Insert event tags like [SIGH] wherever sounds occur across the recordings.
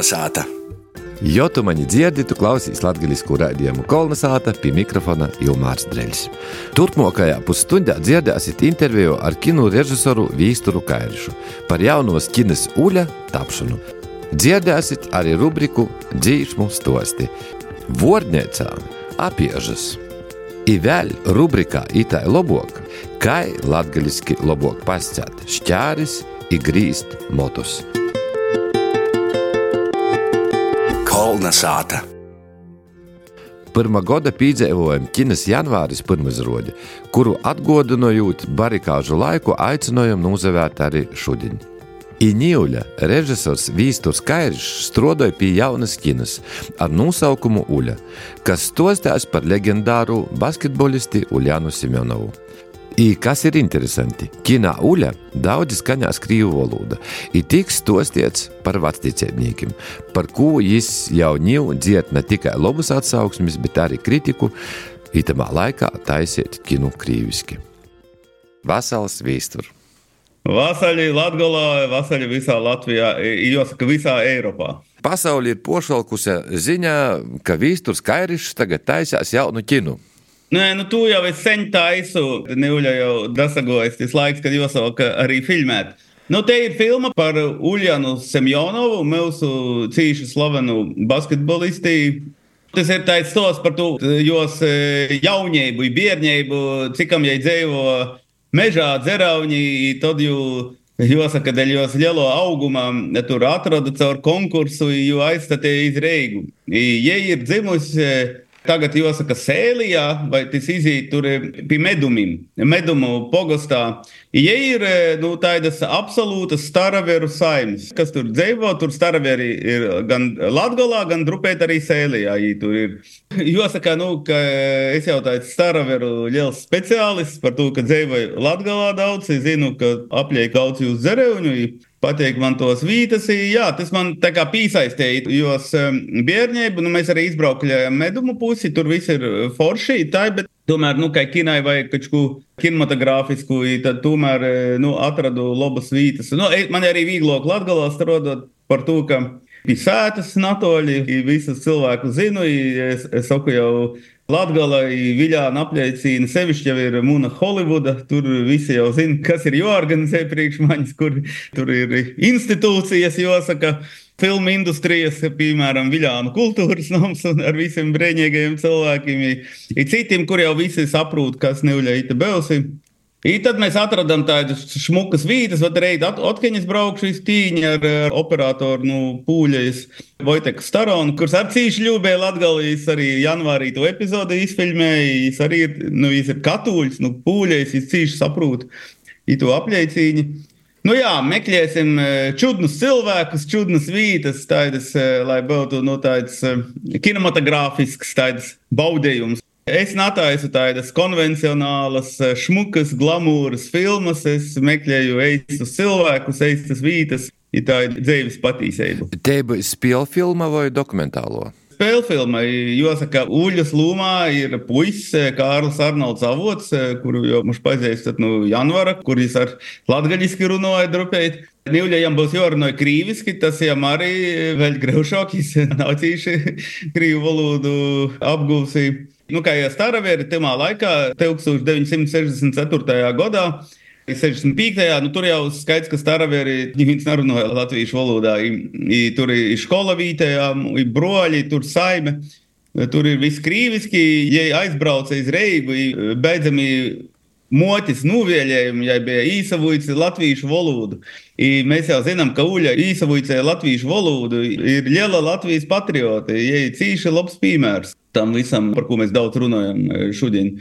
Kolnesāta! Jo tu mani dzirdi, tu klausies latviešu raidījumu kolonizāta pie mikrofona Ilmārs Dreļs. Turpmākajā pusstundā dzirdēsiet interviju ar kino režisoru Vīsturu Kairišu par jaunos kinas uļa tapšanu. Dzirdēsiet arī rubriku dzīšmu stosti. Vordniecā apiežas. I vēl rubrikā Itai Loboka, kā latgaliski lobok pascēt šķēris i grīst motus. Kolnesāta! Pirmā gada piedzīvojuma Ķīnas janvāris pirmizrode, kuru atgādinot barikāžu laiku, aicinājām nozavērt arī šodien. Iņūļa režisors Vīsturs Kairišs strādāja pie jaunas kinas ar nosaukumu Uļa, kas stostās par leģendāru basketbolisti Uljānu Simjonovu. I kas ir interesanti, kinā uļa daudz skaņās krīvu valoda, ir tiks stostiets par vecticēmniekiem, par ko jis jau ņēma dziet ne tikai labas atsauksmes, bet arī kritiku, itamā laikā taisiet kinu krīviski. Vasals Vīstur! Vasaļi Latgolā, vasaļi visā Latvijā, jāsaka visā Eiropā. Pasaulē ir pošalkusi ziņa, ka Vīsturs Kairišs tagad taisās jaunu kinu. Nē, nu tu jau esi sen taisu. Neuļa jau dasagojas tas laiks, kad jāsāk arī filmēt. Nu, te ir filma par Uljanu Semjonovu, mūsu cīši slavenu basketbolisti. Tas ir tāds stos par to, jos jaunību, bērnību, cikam jai dzīvo mežā, dzerauni, tad jau Jāsaka, dēļ jos lielo auguma tur atrada caur konkursu, jo aizstatīja iz Reigu. Ja ir dzimusi Tagad jāsaka, sēlijā, vai tas iziet tur pie medumiem, medumu pogastā. Ja ir nu, tādas absolūtas staraveru saimnes, kas tur dzīvo, tur staraveri ir gan Latgolā, gan drupēt arī sēlijā. Jāsaka, nu, ka es jau tāds staraveru liels speciālists par to, ka dzīvoju Latgolā daudz, es zinu, ka apliek kaut jūs dzereuņu patīk man tos vītas. Jā, tas man tā kā piesaistīja, jo bērnību nu, mēs arī izbraukājām medumu pusi, tur viss ir forši, tā, bet tomēr, nu, kā kinai vai kaut ko kinematogrāfisku, tad tomēr nu, atradu labas vītas. Nu, man arī vieglāk latgalā strādāt par to, ka pie sētas natoļi, visus cilvēku zinu, es, es saku jau Latgala Viljāna apliecina sevišķi jau ir Muna Holivuda. Tur visi jau zina, kas ir jāorganizē priekš manis, kur tur ir institūcijas, jāsaka. Filmu industrijas, piemēram, Viljāna kultūras nams un ar visiem brīvīgajiem cilvēkiem. Ir citiem, kur jau visi saprot, kas neuļaita Belsi. I tad mēs atradām tādas smukas vietas, vad arī atkaņas braukšu tīņa ar, ar operatoru nu, pūļais Vojteku Staronu, kurš ar cīši ļūbēja Latgalīs arī janvārī to epizodi izfilmēja. Viņš arī ir, nu, ir katuļs, nu, pūļais, viņš cīši saprūt i to apļaicīņu. Nu jā, meklēsim čudnus cilvēkus, čudnas vietas, tādas, lai būtu nu, tādas kinematogrāfiskas, tādas baudījums. Es netaisu tādas konvencionālas, šmukas, glamūras filmas. Es meklēju eistus cilvēkus, eistas vietas, ir tāda dzīves patīcība. Te būs spēļu filma vai dokumentālo? Spēļu filma, jāsaka, Uļas lūmā ir puisis Kārlis Arnolds Avots, kuru jau mums pazīstat no janvāra, kur viņš ar latgaļiski runāja drupēt. Nīļajam būs jārunā krīviski, tas jau arī vēl greušāk, viņš [LAUGHS] nav cīši krīvu valodu apgūsi. Nu, kā jau Staraveri, tajā laikā, 1964. gadā, 65. Nu, tur jau skaidrs, ka Staraveri viņš nerunāja latviešu valodā. I, i, tur ir skola vītējā, ir broļi, tur saime. Tur ir viss krīviski, ja aizbrauca iz Reigu, beidzami motis nuvēļējumi, ja bija īsavojusi latviešu valodu. I mēs jau zinām, ka Uļa īsavojusi latviešu valodu ir liela Latvijas patriota, ja ir cīši labs piemērs tam visam, par ko mēs daudz runājam e, šodien.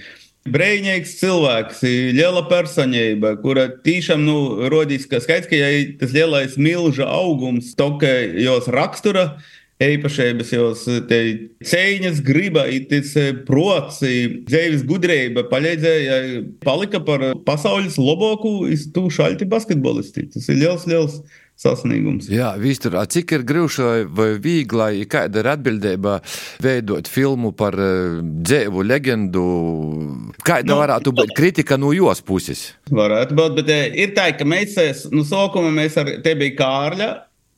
Brīvīgs cilvēks, liela personība, kura tiešām nu, rodīs, ka skaidrs, ka ja tas lielais milža augums, toka jos rakstura, īpašības, jos cīņas, griba, tas e, prots, dzīves gudrība palīdzēja, palika par pasaules labāko iztūšaļti basketbolisti. Tas ir liels, liels sasniegums. Jā, Vīstur, cik ir grūti vai viegli, kāda ir atbildība veidot filmu par uh, dzīvu leģendu? Kāda nu, varētu būt kritika no jos puses? Varētu būt, bet ir tā, ka mēs no sākuma mēs ar te bija Kārļa.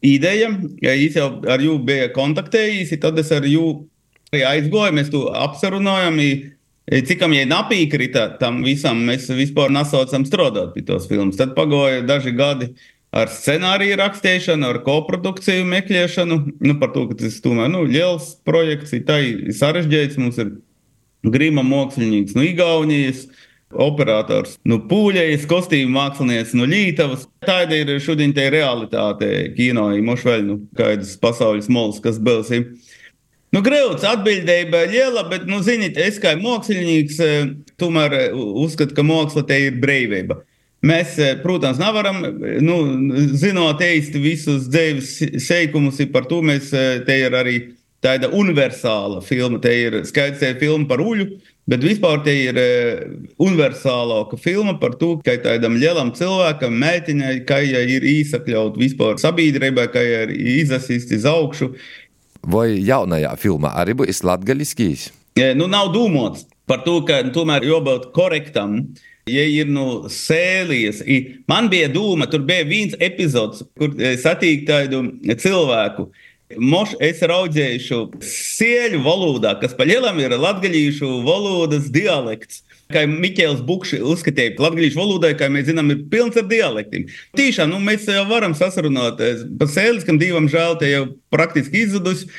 ideja. Viņš jau ar jū bija kontaktējis, tad es ar jū arī aizgoju, mēs to apsarunājam. Cikam jau napīkrita tam visam, mēs vispār nesaucam strādāt pie tos filmas. Tad pagoja daži gadi ar scenāriju rakstīšanu, ar koprodukciju meklēšanu. Nu, par to, ka tas tomēr nu, liels projekts, ir tā sarežģīts. Mums ir grima mākslinieks no Igaunijas. Operators no Pūļejas, kostīmu mākslinieks no Lītavas. Tāda ir šodien tā realitāte kino, īmoši nu, kādas pasaules mols, kas bilsim. Nu, grūts atbildība liela, bet, nu, ziniet, es kā mākslinieks eh, tomēr eh, uzskatu, ka māksla te ir brīvība. Mēs, eh, protams, nevaram, nu, zinot īsti visus dzīves seikumus, par to mēs te ir arī tāda universāla filma. Te ir skaidrs, ir filma par uļu, bet vispār te ir universālāka filma par to, ka tādam lielam cilvēkam, meitiņai, ka ja ir īsakļaut vispār sabiedrībai, ka ir izasīsti iz augšu, Vai jaunajā filmā arī būs latgaļiskīs? Nu, nav domāts par to, ka tomēr jābūt korektam. Ja ir nu, sēlijas, man bija doma, tur bija viens epizods, kur satīk tādu cilvēku. Moš, es raudzēju sēļu valodā, kas pa lielam ir latgaļīšu valodas dialekts kā Mikls Bukšs uzskatīja, ka latviešu valodai, kā mēs zinām, ir pilns ar dialektiem. Tiešām nu, mēs jau varam sasrunāties par sēliskam divam, žēl, te jau praktiski izzudusi.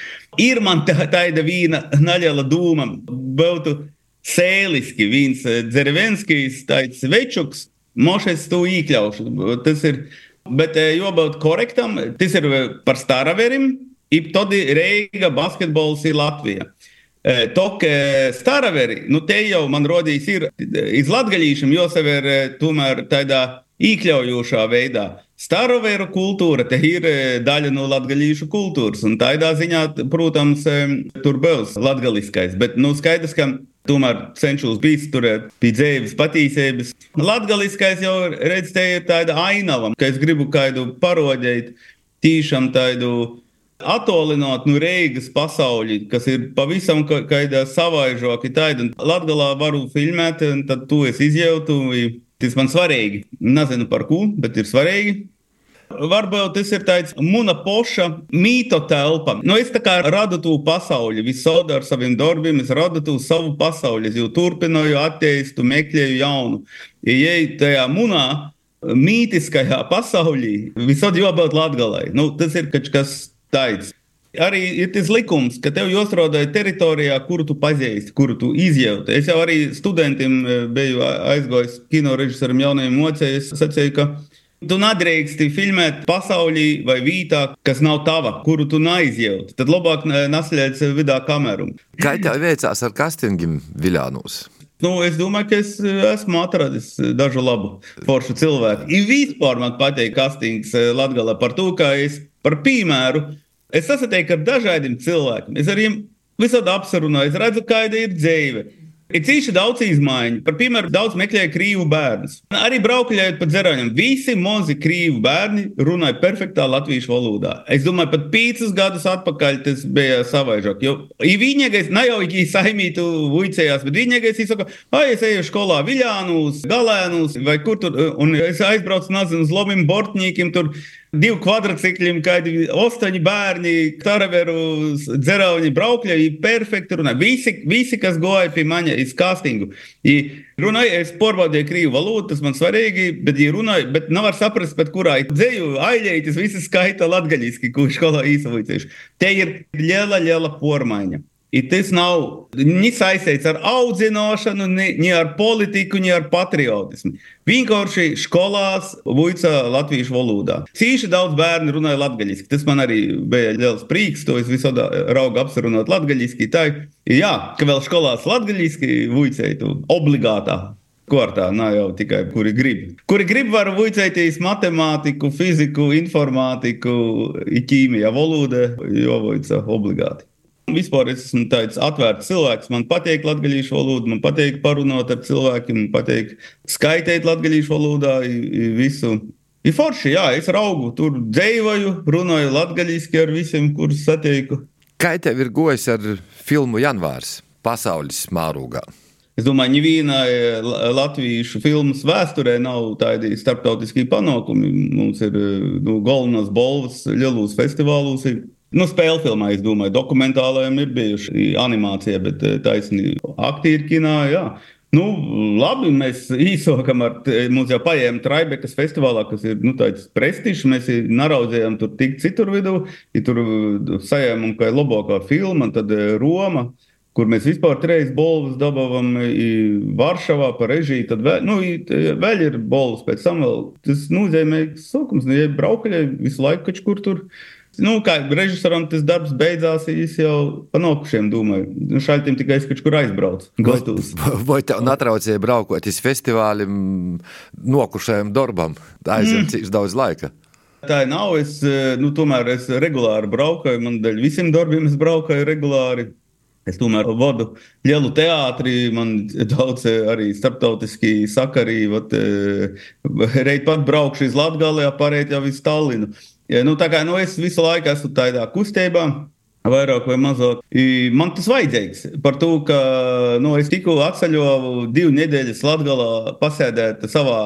Ir man tā, tāda viena naļala doma, būtu sēliski, viens eh, dzervenskis, tāds večuks, mošais to iekļaušu. Tas ir, bet eh, jābūt korektam, tas ir par Staraverim, ir tad Reiga basketbols ir Latvija. Toke staraveri, nu te jau man rodīs ir iz latgaļīšiem jāsaver tomēr tādā iekļaujošā veidā. Starovēru kultūra te ir daļa no latgaļīšu kultūras, un tādā ziņā, protams, tur būs latgaliskais, bet nu skaidrs, ka tomēr cenšos būt turēt pie dzīves patīcības. Latgaliskais jau, redz, te ir tāda ainava, ka es gribu kādu parodēt, tīšām tādu Atolinot no Reigas pasauli, kas ir pavisam kāda savaižoka, tāda Latgalā varu filmēt, un tad to es izjautu. Tas man svarīgi. Nezinu par ko, bet ir svarīgi. Varbūt tas ir tāds mana poša mīto telpa. Nu, es tā kā radu to pasauli, visādi ar saviem darbiem, es radu to savu pasauli. Es jau turpināju attīstīt, meklēju jaunu. Ja tajā munā mītiskajā pasaulī visādi jābūt latgalai. Nu, tas ir kaut kas tāds. Arī ir tas likums, ka tev jāstrādā teritorijā, kuru tu pazīsti, kuru tu izjauti. Es jau arī studentiem biju aizgājis kino režisoram jaunajiem mocējiem. Es sacīju, ka tu nedrīksti filmēt pasaulī vai vietā, kas nav tava, kuru tu neizjauti. Tad labāk neslēdz vidā kameru. Kā tev veicās ar kastingiem Viljānos? Nu, es domāju, ka es eh, esmu atradis dažu labu foršu cilvēku. Ir vispār man patīk kastings eh, Latvijā par to, ka es par piemēru Es sasatieku ar dažādiem cilvēkiem. Es ar viņiem visādi apsarunāju, es redzu, kāda ir dzīve. Ir cīši daudz izmaiņu. Par piemēru, daudz meklēja krīvu bērnus. Arī braukļējot pa dzeraņiem. Visi mozi krīvu bērni runāja perfektā latviešu valodā. Es domāju, pat pīcis gadus atpakaļ tas bija savaižāk. Jo viņīgais, ne jau viņi saimītu vicējās, bet viņīgais izsaka, ai, es eju skolā Viļānus, Galēnus vai kur tur, un es aizbraucu, nezinu, uz Lomim Bortņīkim tur divi kvadrcikļi, kādi astoņi bērni, karaveru, dzerauņi, braukļi, ir perfekti runā. Visi, visi, kas goja pie maņa, iz castingu. I runāju, es porbaudīju krīvu valodu, tas man svarīgi, bet, ja runāju, bet nevar saprast, pat kurā dzēju, aļējas, visi skaita latgaļiski, ko skolā īsavojuši. Te ir liela, liela pormaiņa. I tas nav saistīts ar audzināšanu, ni, ni ar politiku, ni ar patriotismu. Vienkārši skolās vuica latviešu valodā. Cīši daudz bērnu runāja latviešu. Tas man arī bija liels prieks, to es visādi raugu apsarunāt latviešu. Tā jā, ka vēl skolās latviešu vuicētu obligātā. Kortā nav jau tikai kuri grib. Kuri grib, var vuicēties matemātiku, fiziku, informātiku, ķīmiju, valodu, jo vuica obligāti. Vispār es esmu tāds atvērts cilvēks. Man patīk latviešu valoda, man patīk parunāt ar cilvēkiem, man patīk skaitīt latviešu valodā visu. Ir forši, jā, es raugu, tur dzīvoju, runāju latviešu ar visiem, kurus satieku. Kā tev ir gojis ar filmu Janvārs pasaules mārūgā? Es domāju, nevienai latviešu filmas vēsturē nav tādi starptautiski panākumi. Mums ir nu, galvenās balvas lielos festivālos. Ir. Nu, spēļu filmā, es domāju, dokumentālajiem ir bijuši animācija, bet taisnība aktīri kinā. Jā. Nu, labi, mēs īsākam ar, mums jau paņēma Traibekas festivālā, kas ir nu, tāds prestižs. Mēs naraudzījām tur tik citur vidū, ja tur sajēmām, ka ir labākā filma, tad Roma kur mēs vispār trīs balvas dabūjām Varšavā par režiju. Tad vēl, nu, vēl ir balvas pēc tam. Vēl. Tas nozīmē, ka sākums, nu, ja braukļai visu laiku kaut kur tur. Nu, kā režisoram tas darbs beidzās, es jau panākušiem domāju. Nu, Šādi tikai es kaut kur aizbraucu. Gastos. [LAUGHS] Vai, tev netraucēja braukot uz festivālim, nokušajam darbam? Aizņem mm. daudz laika. Tā nav. Es, nu, tomēr es regulāri braucu. Man dēļ visiem darbiem es braucu regulāri. Es tomēr vadu lielu teātri, man daudz eh, arī starptautiski sakari. Vat, eh, Reit pat braukšu iz Latgalē, pārēt jau uz Stallinu. Ja, nu, tā kā nu, es visu laiku esmu tādā kustībā. Vairāk vai mazāk. Man tas vajadzīgs. Par to, ka nu, es tikko atceļoju divu nedēļas Latvijā, pasēdēt savā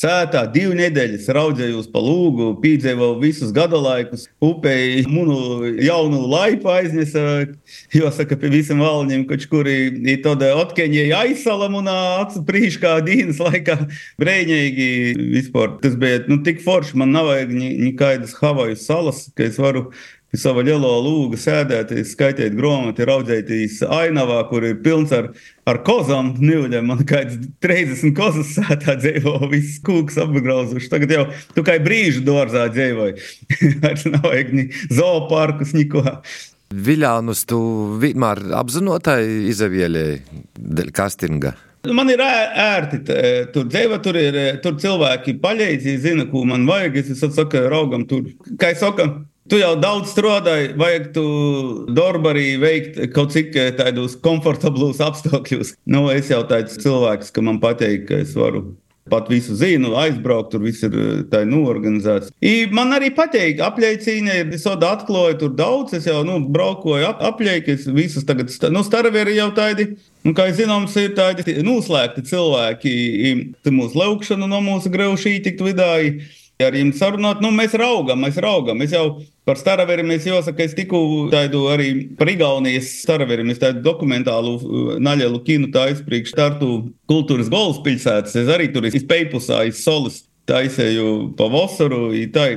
Sētā divu nedēļas raudzējos pa lūgu, pīdzēju visus gada laikus, upēji munu jaunu laipu aiznesa, [LAUGHS] jo saka, pie visiem valņiem, kaut kuri ir tāda otkeņie aizsalam un prīškā dīnas laikā [LAUGHS] brēņīgi vispār. Tas bija, nu, tik forši, man nav vajag nekaidas Havaju salas, ka es varu savā lielā lūga sēdēt, skaitīt grāmatu, raudzēties ainavā, kur ir pilns ar, ar kozām. Nīļiem man kāds 30 kozas sētā dzīvo, viss kūks apgrauzuši. Tagad jau tu kā brīžu dārzā dzīvoji. [LAUGHS] Vairs nav vajag ni zooparkus, neko. Viļānus tu vienmēr apzinotai izavielēji dēļ kastinga. Man ir ērti tur dzīvot, tur ir tur cilvēki paļēdzi, zina, ko man vajag. Es saku, raugam, tur, kā es saku, Tu jau daudz strādāji, vajag tu darbu arī veikt kaut cik eh, tādos komfortablos apstākļos. Nu, es jau tāds cilvēks, ka man patīk, ka es varu pat visu zinu, aizbraukt, tur viss ir eh, tā norganizēts. I man arī patīk, apļaicīņa ir visādi atklāja, tur daudz, es jau, nu, braukoju ap, apļaikas, visas tagad, nu, staraveri jau tādi, un, kā zināms, ir tādi noslēgti cilvēki, mūsu leukšanu no mūsu greušī tikt vidāji ar jums sarunāt. Nu, mēs raugam, mēs raugam. Es jau par Staraveri mēs jāsaka, es tikko tādu arī par Igaunijas Staraveri, mēs tādu dokumentālu uh, naļelu kinu taisu priekš startu kultūras galvaspilsētas. Es arī tur izpeipusā, iz solis taisēju pa Vosaru. Tā,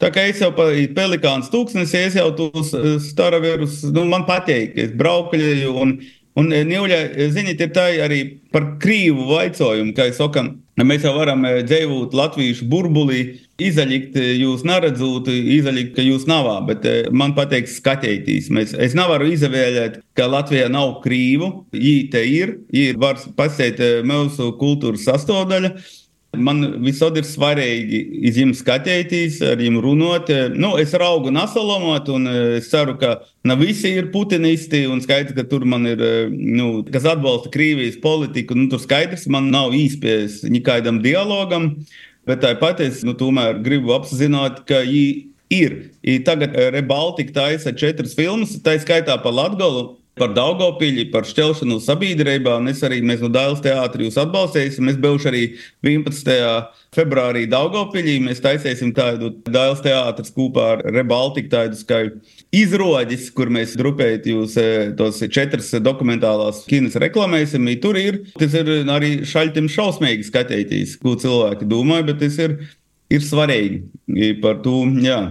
Tā kā es jau par pelikānu tūkstnesi, es jau tos uh, Staraverus, nu, man patīk, es braukļēju un Un, Nīļa, ziniet, ir tā arī par krīvu vaicojumu, kā es sakam, Mēs jau varam eh, dzīvot latviešu burbulī, izaļikt, eh, jūs neredzot, izaļikt, ka jūs nav, bet eh, man patīk skatīties. Mēs, es nevaru izvēlēt, ka Latvijā nav krīvu. Viņi te ir, viņi var pasēt mūsu kultūras sastāvdaļa. Man visur ir svarīgi iz viņiem skatīties, ar viņiem runāt. Nu, es raugu nasalomot, un es ceru, ka ne visi ir putinisti. Un skaidrs, ka tur man ir, nu, kas atbalsta Krievijas politiku. Nu, tur skaidrs, man nav īspējas nekādam dialogam. Bet tāpat es nu, tomēr gribu apzināt, ka viņi ir. I tagad Rebaltika taisa četras filmas, tā skaitā par Latgolu par Daugopili, par šķelšanu sabiedrībā. Un es arī mēs no Dāvidas teātra jūs atbalstīsim. Es būšu arī 11. februārī Daugopilī. Mēs taisīsim tādu Dāvidas teātras kopā ar Rebaltiku, tādu kā izrādes, kur mēs grupējot jūs e, tos četras dokumentālās kinas reklamēsim. Tur ir, tas ir arī šaļķim šausmīgi skatīties, ko cilvēki domā, bet tas ir, ir svarīgi par to. Jā.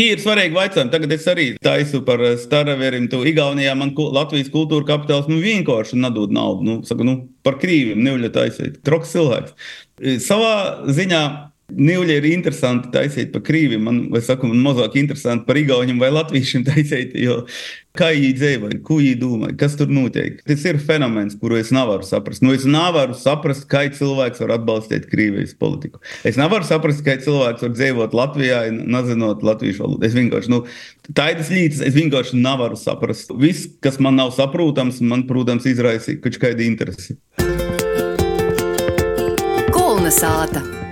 Ir svarīgi jautājumi. Tagad es arī taisu par eh, Staraverim. Tu Igaunijā man Latvijas kultūra kapitāls nu, vienkārši nedod naudu. Nu, saka, nu, par krīviem nevaļa taisīt. Troks cilvēks. Savā ziņā Nīļa ir interesanti taisīt par krīviem. Man, saku, man mazāk interesanti par igauniem vai latviešiem [LAUGHS] taisīt, jo kā viņi dzīvoja, ko viņi domāja, kas tur notiek. Tas ir fenomens, kuru es nevaru saprast. Nu, es nevaru saprast, kā cilvēks var atbalstīt Krievijas politiku. Es nevaru saprast, kā cilvēks var dzīvot Latvijā, nezinot latviešu valodu. Es vienkārši, nu, tādas lietas es vienkārši nevaru saprast. Viss, kas man nav saprotams, man, protams, izraisa kaut kādu interesi. Kolna sāta.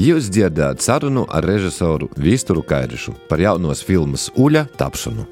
Jūs dzirdējāt sarunu ar režisoru Visturu Kairišu par jaunos filmas Uļa tapšanu.